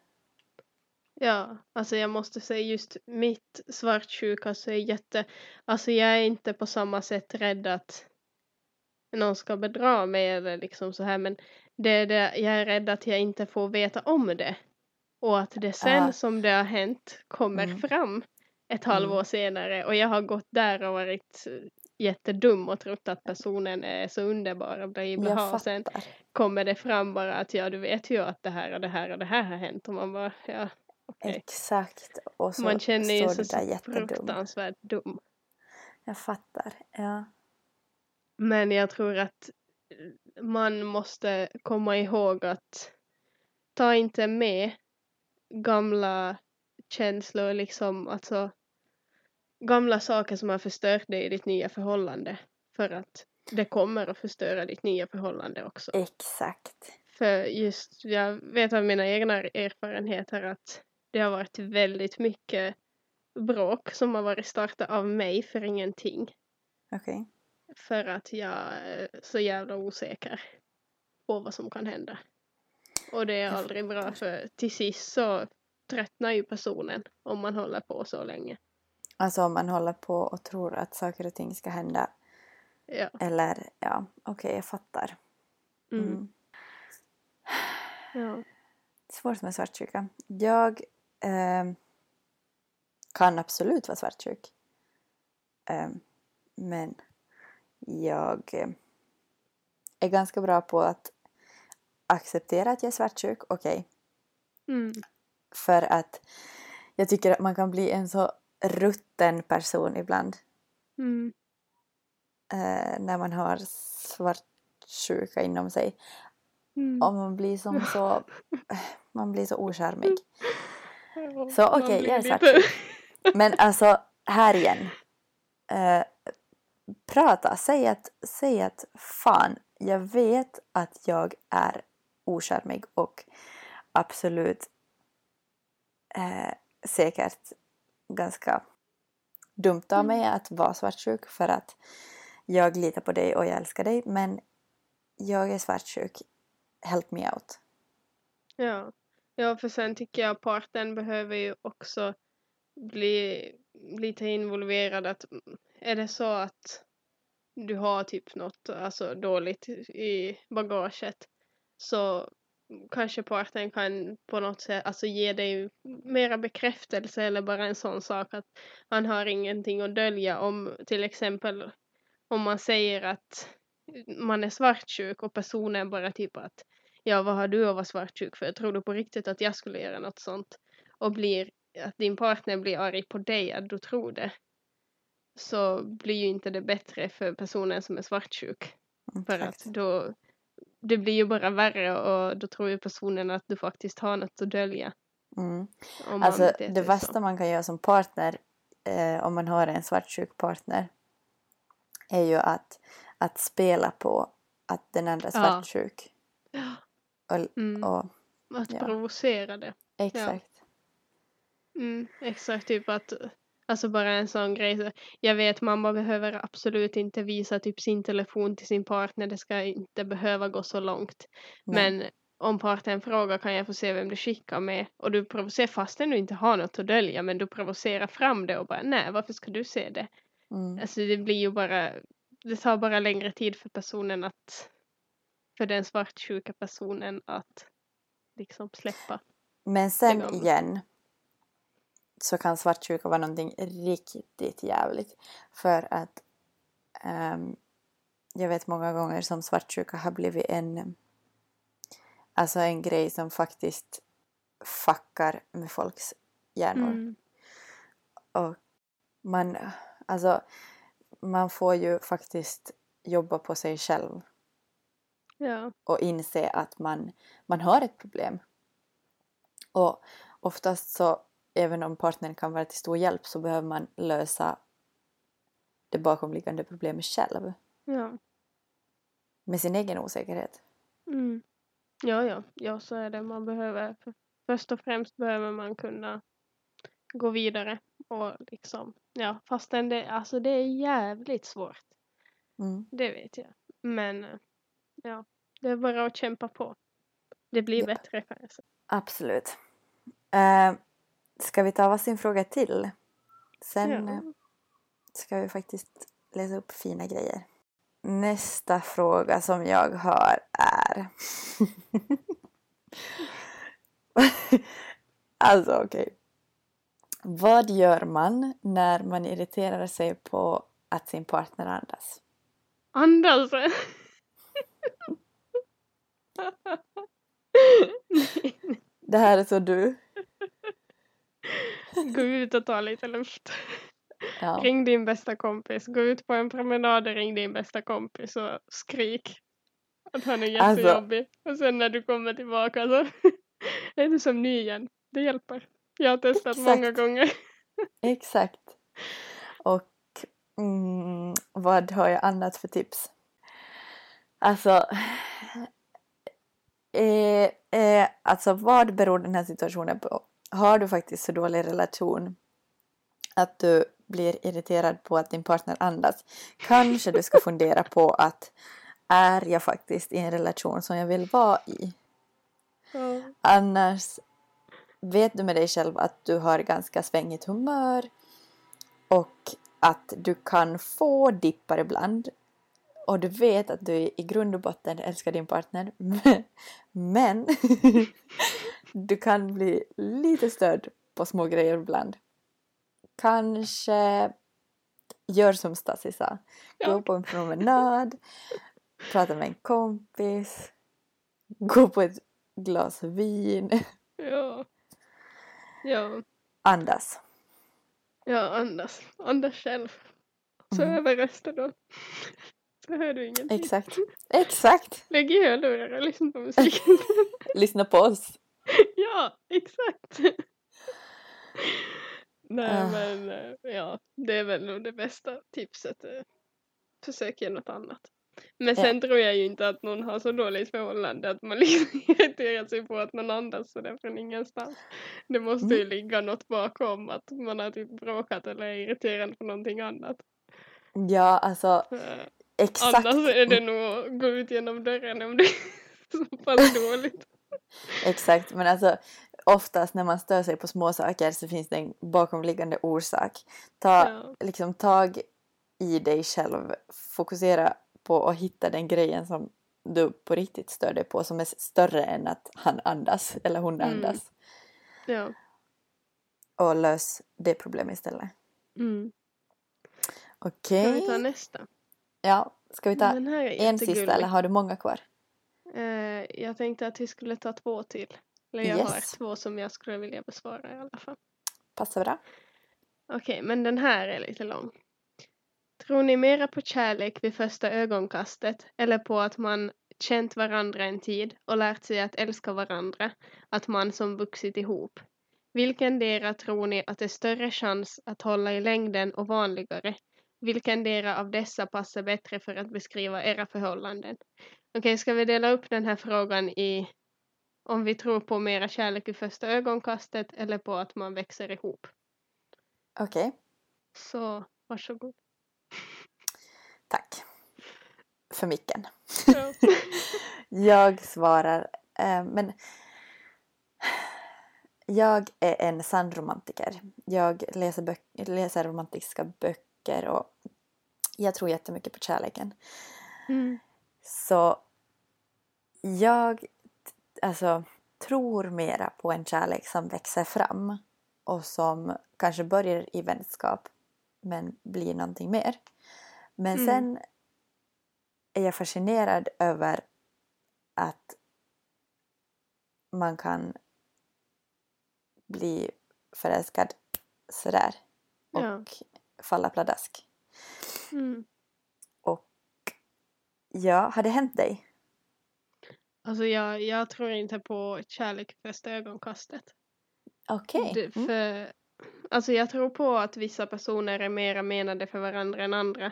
Ja, alltså jag måste säga just mitt svartsjuka så är jätte, alltså jag är inte på samma sätt rädd att någon ska bedra mig eller liksom så här men det är det, jag är rädd att jag inte får veta om det. Och att det sen Ah. som det har hänt kommer Mm. fram ett halvår senare och jag har gått där och varit jättedum och trott att personen är så underbar och bla bla och sen kommer det fram bara att ja du vet ju att det här och det här och det här har hänt och man bara ja okej. Exakt. Och så Man känner ju sig så fruktansvärt dum. Jag fattar. Ja. Men jag tror att man måste komma ihåg att ta inte med gamla känslor, liksom alltså gamla saker som har förstört dig i ditt nya förhållande. För att det kommer att förstöra ditt nya förhållande också. Exakt. För just, jag vet av mina egna erfarenheter att det har varit väldigt mycket bråk som har varit startat av mig för ingenting. Okej. För att jag är så jävla osäker på vad som kan hända. Och det är aldrig bra för till sist så tröttnar ju personen om man håller på så länge. Alltså om man håller på och tror att saker och ting ska hända Ja. eller ja, okej jag fattar. Mm. Mm. ja. Svårt med svartsjuka. Jag ehm, kan absolut vara svartsjuk. Ehm, men jag eh, är ganska bra på att acceptera att jag är svartsjuk. Okej. Mm. För att jag tycker att man kan bli en så rutten person ibland. Mm. eh, när man har svartsjuka inom sig. Mm. Och man blir som så... Man blir så ocharmig. Så, okej, blir jag är svartsjuk. Men alltså, här igen. Eh, prata, säg att, säg att fan, jag vet att jag är ocharmig och absolut eh, säkert ganska dumt av mig att vara svartsjuk för att jag litar på dig och jag älskar dig men jag är svartsjuk. Help me out. Ja ja, för sen tycker jag parten behöver ju också bli lite involverad. Att, mm, är det så att du har typ något alltså, dåligt i bagaget så kanske parten kan på något sätt alltså, ge dig mera bekräftelse eller bara en sån sak att man har ingenting att dölja om till exempel om man säger att man är svartsjuk och personen bara typ att ja vad har du att vara svartsjuk för? Tror du på riktigt att jag skulle göra något sånt? Och blir, att din partner blir arg på dig, att du tror det. Så blir ju inte det bättre för personen som är svartsjuk. För att då, det blir ju bara värre och då tror ju personen att du faktiskt har något att dölja. Mm. Alltså det värsta så. man kan göra som partner eh, om man har en svartsjuk partner är ju att, att spela på att den andra är Ja. Och, Mm. och, Att ja. provocera det. exakt. Mm, exakt, typ att Alltså bara en sån grej. Jag vet mamma behöver absolut inte visa typ sin telefon till sin partner. Det ska inte behöva gå så långt. Nej. Men om partnern frågar kan jag få se vem du skickar med. Och du provocerar fastän du inte har något att dölja. Men du provocerar fram det och bara nej varför ska du se det? Mm. Alltså det blir ju bara. Det tar bara längre tid för personen att. För den svartsjuka personen att liksom släppa. Men sen går. igen så kan svartsjuka vara någonting riktigt jävligt. För att ehm, jag vet många gånger som svartsjuka har blivit en alltså en grej som faktiskt fuckar med folks hjärnor. Mm. Och man, alltså, man får ju faktiskt jobba på sig själv Ja. och inse att man, man har ett problem. Och oftast så, även om partnern kan vara till stor hjälp, så behöver man lösa det bakomliggande problemet själv. Ja. Med sin egen osäkerhet. Mm. Ja, ja, ja, så är det. Man behöver, för- först och främst behöver man kunna gå vidare och liksom, ja, fastän det, alltså det är jävligt svårt. Mm. Det vet jag. Men, eh, ja, det är bara att kämpa på. Det blir Ja. bättre kan jag säga. Absolut. Uh, ska vi ta varsin fråga till? Sen Ja. eh, ska vi faktiskt läsa upp fina grejer. Nästa fråga som jag har är... alltså okej. Vad gör man när man irriterar sig på att sin partner andas? Andas! Det här är så du. Gå ut och ta lite luft. Ja. Ring din bästa kompis. Gå ut på en promenad och ring din bästa kompis och skrik. Att han är Alltså- jättejobbig. Och sen när du kommer tillbaka så är du som ny igen. Det hjälper. Jag har testat Exakt. många gånger. Exakt. Och mm, vad har jag annat för tips? Alltså, eh, eh, alltså vad beror den här situationen på? Har du faktiskt så dålig relation att du blir irriterad på att din partner andas? Kanske du ska fundera på att är jag faktiskt i en relation som jag vill vara i? Ja. Annars vet du med dig själv att du har ganska svängigt humör och att du kan få dippar ibland och du vet att du i grund och botten älskar din partner men du kan bli lite störd på små grejer ibland. Kanske gör som Stasi sa. Gå Ja. på en promenad, prata med en kompis, gå på ett glas vin, Ja. Ja. andas. Ja, andas. Andas själv. Så Mm. över resten då. Så hör du ingenting. Exakt. Exakt. Lägg i hörlurar och lyssna på musiken. Lyssna på oss. ja, exakt. Nej Ah. men eh, ja, det är väl nog det bästa tipset. eh. Försök göra något annat. Men Ja. sen tror jag ju inte att någon har så dåligt förhållande att man liksom irriterar sig på att någon andas sådär från ingenstans. Det måste ju Mm. ligga något bakom att man har typ bråkat eller är irriterad på någonting annat. Ja, alltså Eh, exakt. Annars är det nog att gå ut genom dörren om det är så pass dåligt. Exakt, men alltså oftast när man stör sig på små saker så finns det en bakomliggande orsak. Ta Ja. liksom tag i dig själv. Fokusera på att hitta den grejen som du på riktigt stör dig på som är större än att han andas eller hon Mm. andas. Ja. Och lös det problemet istället. Mm. Okej. Kan vi ta nästa? Ja, ska vi ta en sista eller har du många kvar? Eh, jag tänkte att vi skulle ta två till. Eller jag har Yes. två som jag skulle vilja besvara i alla fall. Passar bra. Okej, men den här är lite lång. Tror ni mera på kärlek vid första ögonkastet eller på att man känt varandra en tid och lärt sig att älska varandra, att man som vuxit ihop? Vilken dera tror ni att är större chans att hålla i längden och vanligare? Vilken dera av dessa passar bättre för att beskriva era förhållanden? Okej, ska vi dela upp den här frågan i om vi tror på mera kärlek vid första ögonkastet eller på att man växer ihop? Okej, Så varsågod. tack. För micken. Ja. Jag svarar, eh, men jag är en sann romantiker. Jag läser, böck- läser romantiska böcker och jag tror jättemycket på kärleken. Mm. Så jag alltså, tror mera på en kärlek som växer fram och som kanske börjar i vänskap men blir någonting mer. Men Mm. sen är jag fascinerad över att man kan bli förälskad sådär och Ja. Falla pladask. Mm. Och ja, har det hänt dig? Alltså jag, jag tror inte på kärlek första ögonkastet. Okej. Det- Mm. För, alltså jag tror på att vissa personer är mera menade för varandra än andra.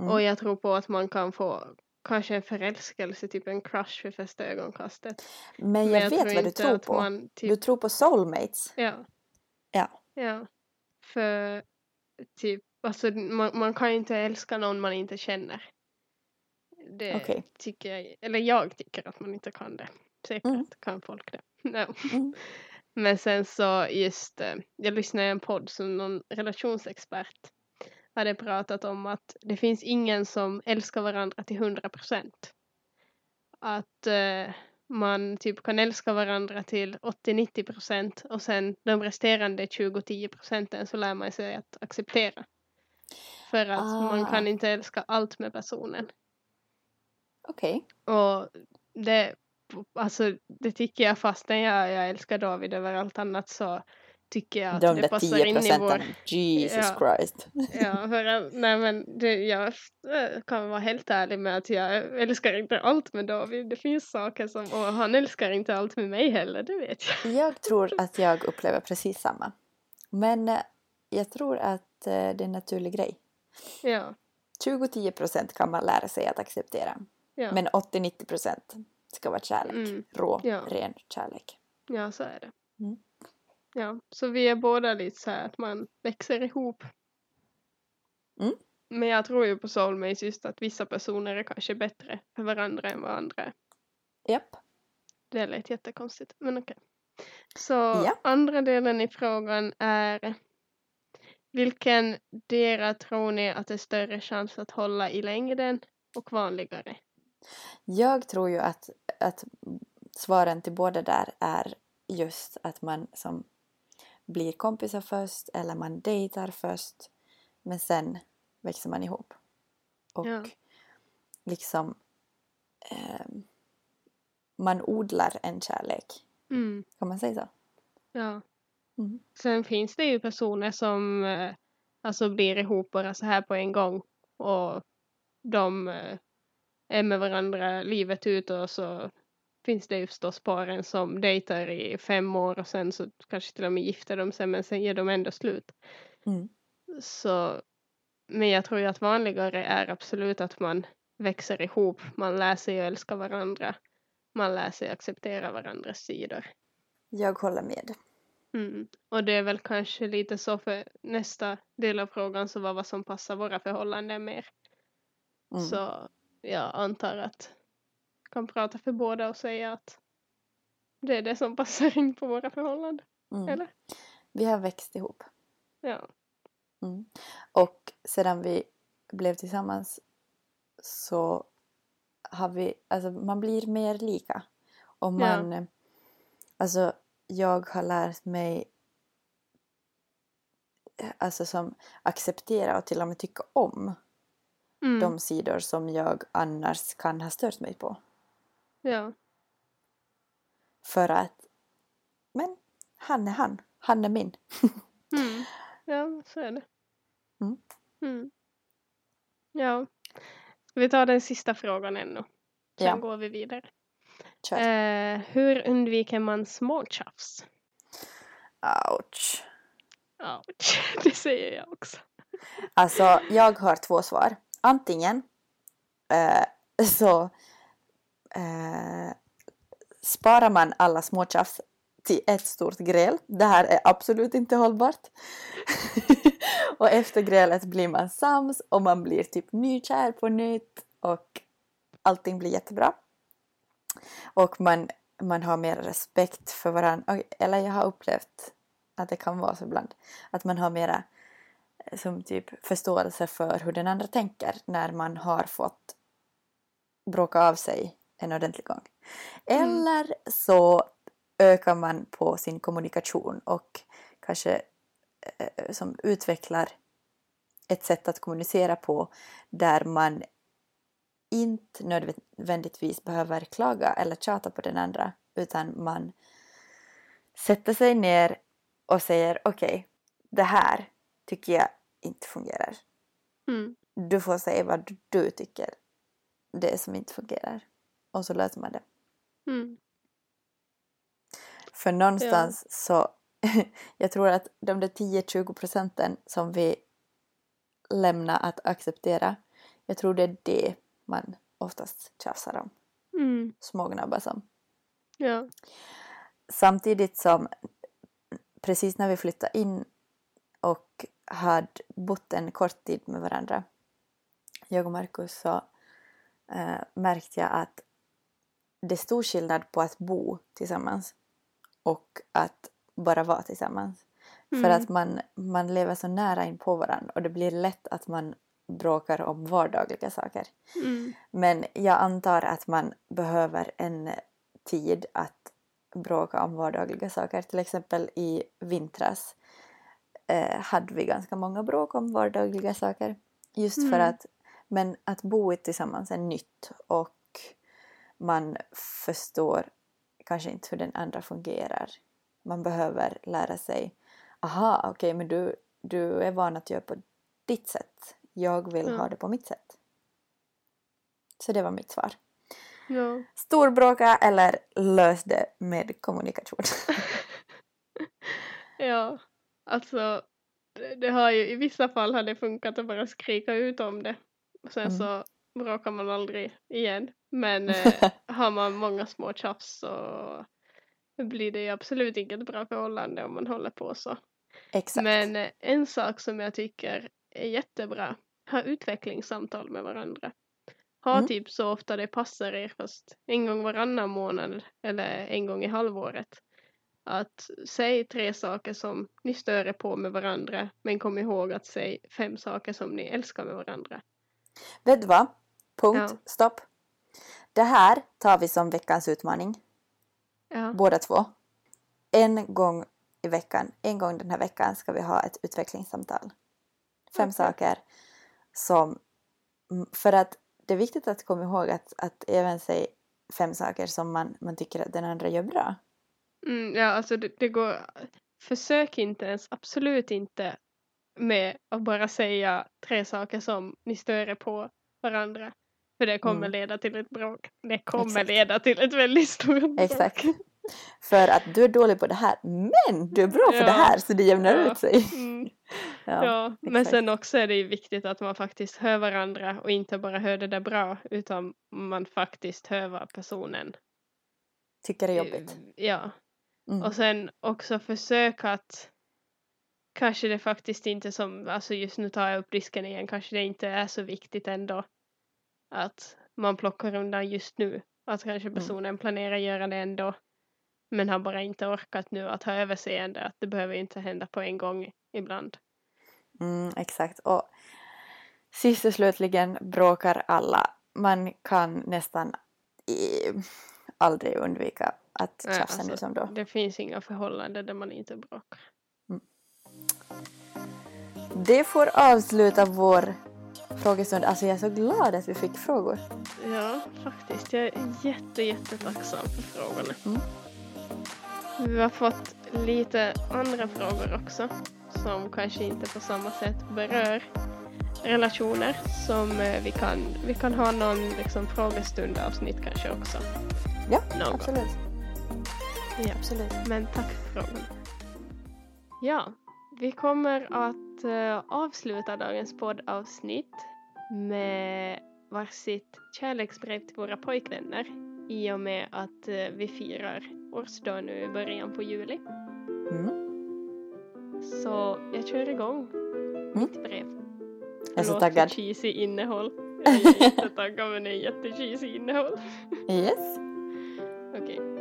Mm. Och jag tror på att man kan få kanske en förälskelse, typ en crush vid första ögonkastet. Men jag, vet vad du tror på. Man, typ, Du tror på soulmates. Ja, Ja. ja. För typ, alltså man, man kan ju inte älska någon man inte känner. Det Okej. tycker jag, eller jag tycker att man inte kan det. Säkert Mm. kan folk det. No. Mm. Men sen så just, eh, jag lyssnade i en podd som någon relationsexpert hade pratat om att det finns ingen som älskar varandra till 100 procent. Att eh, man typ kan älska varandra till 80-90 procent och sen de resterande 20-10 procenten så lär man sig att acceptera. För att man Ah. kan inte älska allt med personen. Okej. Och det, alltså, det tycker jag fastän jag, jag älskar David över allt annat så tycker jag att De det där passar 10 in i procenten. vår... Jesus Ja. Christ. Ja, för nej men det, jag eh, kan vara helt ärlig med att jag älskar inte allt med David. Det finns saker som, och han älskar inte allt med mig heller, det vet jag. Jag tror att jag upplever precis samma. Men eh, jag tror att eh, det är en naturlig grej. Ja, 20-10 procent kan man lära sig att acceptera. ja, Men 80-90 procent ska vara kärlek. Mm. Rå, Ja. ren kärlek. ja så är det. Mm. Ja, så vi är båda lite så här att man växer ihop. Mm. Men jag tror ju på soulmates just att vissa personer är kanske bättre för varandra än vad andra är. Japp. Det lät jättekonstigt, men okej. Så Ja. andra delen i frågan är vilken dera tror ni att det är större chans att hålla i längden och vanligare? Jag tror ju att, att svaren till båda där är just att man som blir kompisar först eller man dejtar först men sen växer man ihop. Och Ja. liksom ehm, man odlar en kärlek. Mm, Kan man säga så? ja. Mm. Sen finns det ju personer som eh, alltså blir ihop bara så här på en gång och de eh, är med varandra livet ut och så finns det ju förstås paren som dejtar i fem år och sen så kanske till och med gifter de sig men sen ger de ändå slut. Mm. Så, men jag tror ju att vanligare är absolut att man växer ihop, man lär sig att älska varandra, man lär sig acceptera varandras sidor. Jag håller med. Mm. Och det är väl kanske lite så för nästa del av frågan så var vad som passar våra förhållanden mer. Mm. Så jag antar att kan prata för båda och säga att det är det som passar in på våra förhållanden. Mm. Eller? Vi har växt ihop. Ja. Mm. Och sedan vi blev tillsammans så har vi, alltså man blir mer lika. Och man, alltså jag har lärt mig alltså som acceptera och till och med tycka om Mm. de sidor som jag annars kan ha stört mig på. Ja. För att, men han är han, han är min. Mm. Ja, så är det. Mm. Mm. Ja. Vi ta den sista frågan ännu? Sen Ja. går vi vidare. Eh, hur undviker man småtjafs? Ouch. Ouch, det säger jag också. Alltså, jag har två svar. Antingen eh, så eh, sparar man alla småtjafs till ett stort gräl. Det här är absolut inte hållbart. och efter grälet blir man sams och man blir typ nykär på nytt och allting blir jättebra. Och man, man har mer respekt för varandra. Eller jag har upplevt att det kan vara så ibland. Att man har mera eh, som typ förståelse för hur den andra tänker när man har fått bråka av sig en ordentlig gång. Mm. Eller så ökar man på sin kommunikation och kanske eh, som utvecklar ett sätt att kommunicera på där man inte nödvändigtvis behöver klaga eller tjata på den andra utan man sätter sig ner och säger okej, det här tycker jag inte fungerar. Mm. Du får säga vad du tycker det som inte fungerar. Och så löser man det. Mm. För någonstans så, jag tror att de där 10-20 procenten som vi lämnar att acceptera, jag tror det är det man oftast tjafsar om. Mm. Smågnabbar som. Ja. Samtidigt som precis när vi flyttade in och hade bott en kort tid med varandra, jag och Markus, så eh, märkte jag att det är stor skillnad på att bo tillsammans och att bara vara tillsammans. För Mm. att man, man lever så nära in på varandra och det blir lätt att man bråkar om vardagliga saker. Mm. Men jag antar att man behöver en tid att bråka om vardagliga saker. Till exempel i vintras eh, hade vi ganska många bråk om vardagliga saker. Just för Mm. att, men att bo tillsammans är nytt och man förstår kanske inte hur den andra fungerar. Man behöver lära sig, aha okej men du, du är van att göra på ditt sätt. Jag vill Mm. ha det på mitt sätt. Så det var mitt svar. Ja. Storbråka eller lös det med kommunikation. ja. Alltså, det, det har ju, i vissa fall har det funkat att bara skrika ut om det. Och sen Mm. så bråkar man aldrig igen. Men eh, har man många små tjafs så blir det ju absolut inget bra förhållande om man håller på så. Exakt. Men eh, en sak som jag tycker är jättebra, ha utvecklingssamtal med varandra. Ha Mm. typ så ofta det passar er, fast en gång varannan månad eller en gång i halvåret. Att säg tre saker som ni stör er på med varandra, men kom ihåg att säga fem saker som ni älskar med varandra. Vet du vad? Punkt. Ja. Stopp. Det här tar vi som veckans utmaning. Ja. Båda två. En gång i veckan, en gång den här veckan ska vi ha ett utvecklingssamtal. Fem Okej. saker som... För att det är viktigt att komma ihåg att, att även säga fem saker som man, man tycker att den andra gör bra. Mm, ja, alltså det, det går... Försök inte ens, absolut inte med att bara säga tre saker som ni stör er på varandra. För det kommer Mm. leda till ett bråk. Det kommer Exakt. leda till ett väldigt stort bråk. Exakt. För att du är dålig på det här, men du är bra på Ja. det här så det jämnar Ja. ut sig. Mm. Ja. Ja, men sen också är det ju viktigt att man faktiskt hör varandra och inte bara hör det där bra utan man faktiskt hör vad personen Tycker det är jobbigt. Eh, Ja, Mm. och sen också försöka att kanske det faktiskt inte som, alltså just nu tar jag upp risken igen, kanske det inte är så viktigt ändå att man plockar undan just nu. Att kanske Mm. personen planerar göra det ändå men har bara inte orkat nu att ha överseende att det behöver inte hända på en gång ibland. Mm, exakt. Och sist och slutligen bråkar alla. Man kan nästan i, aldrig undvika att tjafsa nu alltså, som då. Det finns inga förhållanden där man inte bråkar. Det får avsluta vår frågestund. Alltså jag är så glad att vi fick frågor. Ja, faktiskt. Jag är jätte, jättetacksam för frågorna. Mm. Vi har fått lite andra frågor också som kanske inte på samma sätt berör relationer som eh, vi kan, vi kan ha någon liksom frågestund avsnitt kanske också. Ja, Någon absolut. Ja. absolut. Men tack för frågorna. Ja, vi kommer att eh, avsluta dagens poddavsnitt med varsitt kärleksbrev till våra pojkvänner i och med att eh, vi firar årsdag nu i början på juli. Mm. Så jag kör igång mitt brev. Jag är så Låter taggad. cheesy innehåll. Jag är jättetaggad men det är jättecheesy innehåll. Yes. Okej.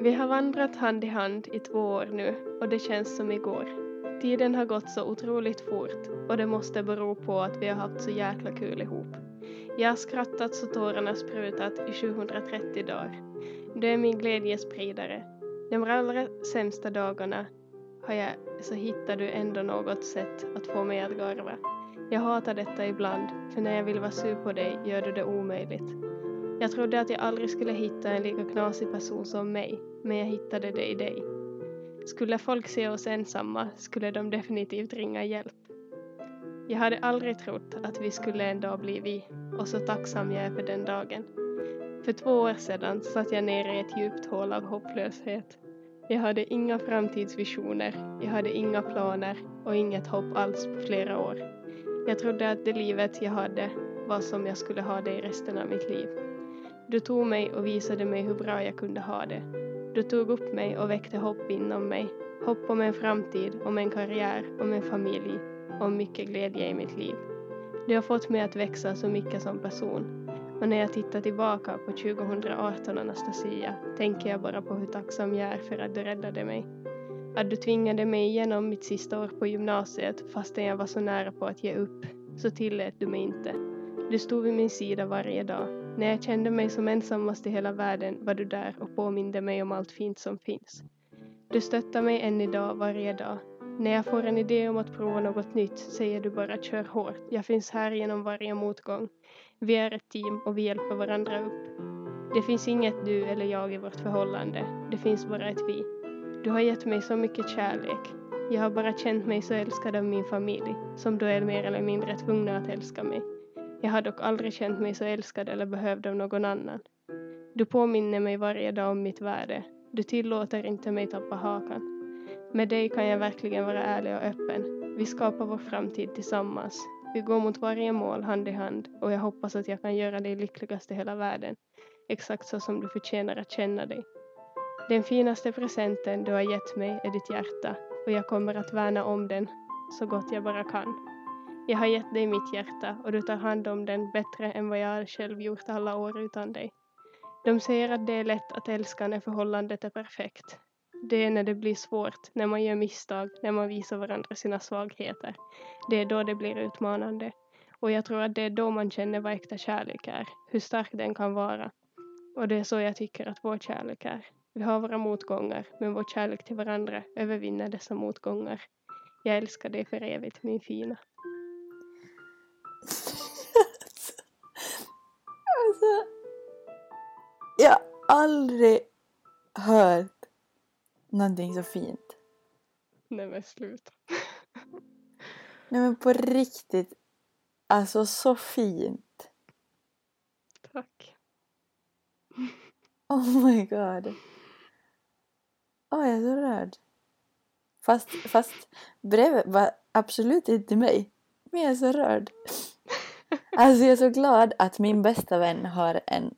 Vi har vandrat hand i hand i två år nu och det känns som igår. Tiden har gått så otroligt fort och det måste bero på att vi har haft så jäkla kul ihop. Jag har skrattat så tårarna sprutat i 730 dagar. Du är min glädjespridare. De allra sämsta dagarna har jag, så hittar du ändå något sätt att få mig att garva. Jag hatar detta ibland, för när jag vill vara sur på dig gör du det omöjligt. Jag trodde att jag aldrig skulle hitta en lika knasig person som mig, men jag hittade det i dig. Skulle folk se oss ensamma skulle de definitivt ringa hjälp. Jag hade aldrig trott att vi skulle en dag bli vi, och så tacksam jag är för den dagen. För två år sedan satt jag nere i ett djupt hål av hopplöshet. Jag hade inga framtidsvisioner, jag hade inga planer och inget hopp alls på flera år. Jag trodde att det livet jag hade var som jag skulle ha det i resten av mitt liv. Du tog mig och visade mig hur bra jag kunde ha det. Du tog upp mig och väckte hopp inom mig. Hopp om en framtid, om en karriär, om en familj, om mycket glädje i mitt liv. Du har fått mig att växa så mycket som person. Och när jag tittar tillbaka på 2018 Anastasia tänker jag bara på hur tacksam jag är för att du räddade mig. Att du tvingade mig igenom mitt sista år på gymnasiet fastän jag var så nära på att ge upp, så tillät du mig inte. Du stod vid min sida varje dag. När jag kände mig som ensammast i hela världen var du där och påminde mig om allt fint som finns. Du stöttar mig än idag, varje dag. När jag får en idé om att prova något nytt säger du bara kör hårt. Jag finns här genom varje motgång. Vi är ett team och vi hjälper varandra upp. Det finns inget du eller jag i vårt förhållande. Det finns bara ett vi. Du har gett mig så mycket kärlek. Jag har bara känt mig så älskad av min familj, som då är mer eller mindre tvungna att älska mig. Jag har dock aldrig känt mig så älskad eller behövd av någon annan. Du påminner mig varje dag om mitt värde. Du tillåter inte mig tappa hakan. Med dig kan jag verkligen vara ärlig och öppen. Vi skapar vår framtid tillsammans. Vi går mot varje mål hand i hand och jag hoppas att jag kan göra dig lyckligast i hela världen. Exakt så som du förtjänar att känna dig. Den finaste presenten du har gett mig är ditt hjärta och jag kommer att värna om den så gott jag bara kan. Jag har gett dig mitt hjärta och du tar hand om den bättre än vad jag själv gjort alla år utan dig. De säger att det är lätt att älska när förhållandet är perfekt. Det är när det blir svårt, när man gör misstag, när man visar varandra sina svagheter. Det är då det blir utmanande. Och jag tror att det är då man känner vad äkta kärlek är, hur stark den kan vara. Och det är så jag tycker att vår kärlek är. Vi har våra motgångar, men vår kärlek till varandra övervinner dessa motgångar. Jag älskar dig för evigt, min fina. Aldrig hört någonting så fint. Nej men sluta. Nej men på riktigt. Alltså så fint. Tack. Oh my god. Åh, jag är så rörd. Fast, fast brevet var absolut inte mig. Men jag är så rörd. Alltså jag är så glad att min bästa vän har en,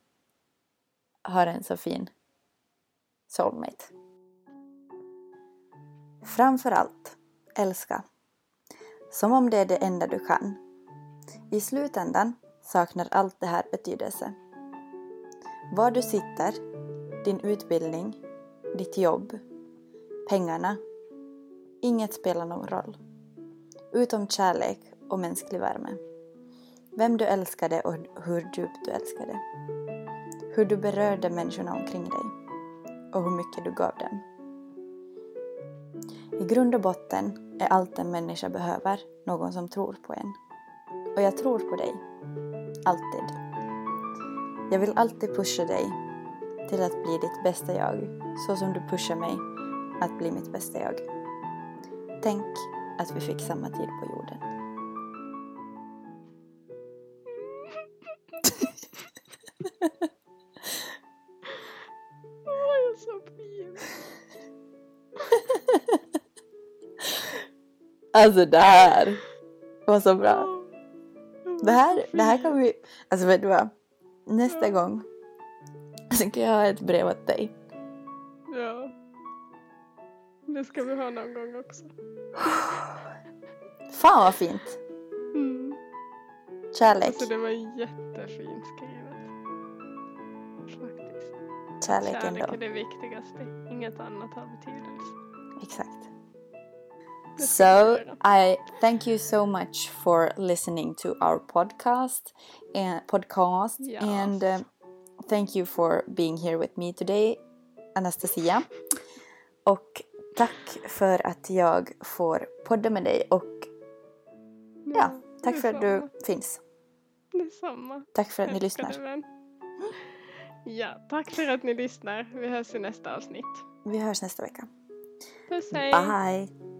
har en så fin soulmate. Framför allt, älska. Som om det är det enda du kan. I slutändan saknar allt det här betydelse. Var du sitter, din utbildning, ditt jobb, pengarna. Inget spelar någon roll. Utom kärlek och mänsklig värme. Vem du älskade och hur djupt du älskade. Hur du berörde människorna omkring dig. Och hur mycket du gav dem. I grund och botten är allt en människa behöver någon som tror på en. Och jag tror på dig. Alltid. Jag vill alltid pusha dig till att bli ditt bästa jag, så som du pushar mig att bli mitt bästa jag. Tänk att vi fick samma tid på jorden. Alltså det här var så bra. Det här, det här kan vi... Alltså vet du vad? Nästa gång så kan jag ha ett brev åt dig. Ja. Det ska vi ha någon gång också. Fan vad fint! Mm. Kärlek. Alltså det var jättefint skrivet. Faktiskt. Kärlek Kärlek ändå. är det viktigaste. Inget annat har betydelse. Exakt. So. I thank you so much for listening to our podcast and podcast Yes. and um, thank you for being here with me today, Anastasia. Och tack för att jag får podda med dig och ja, tack för att du finns. Detsamma. Tack för att ni lyssnar. vän. Ja, tack för att ni lyssnar. Vi hörs i nästa avsnitt. Vi hörs nästa vecka. Puss hej! Bye!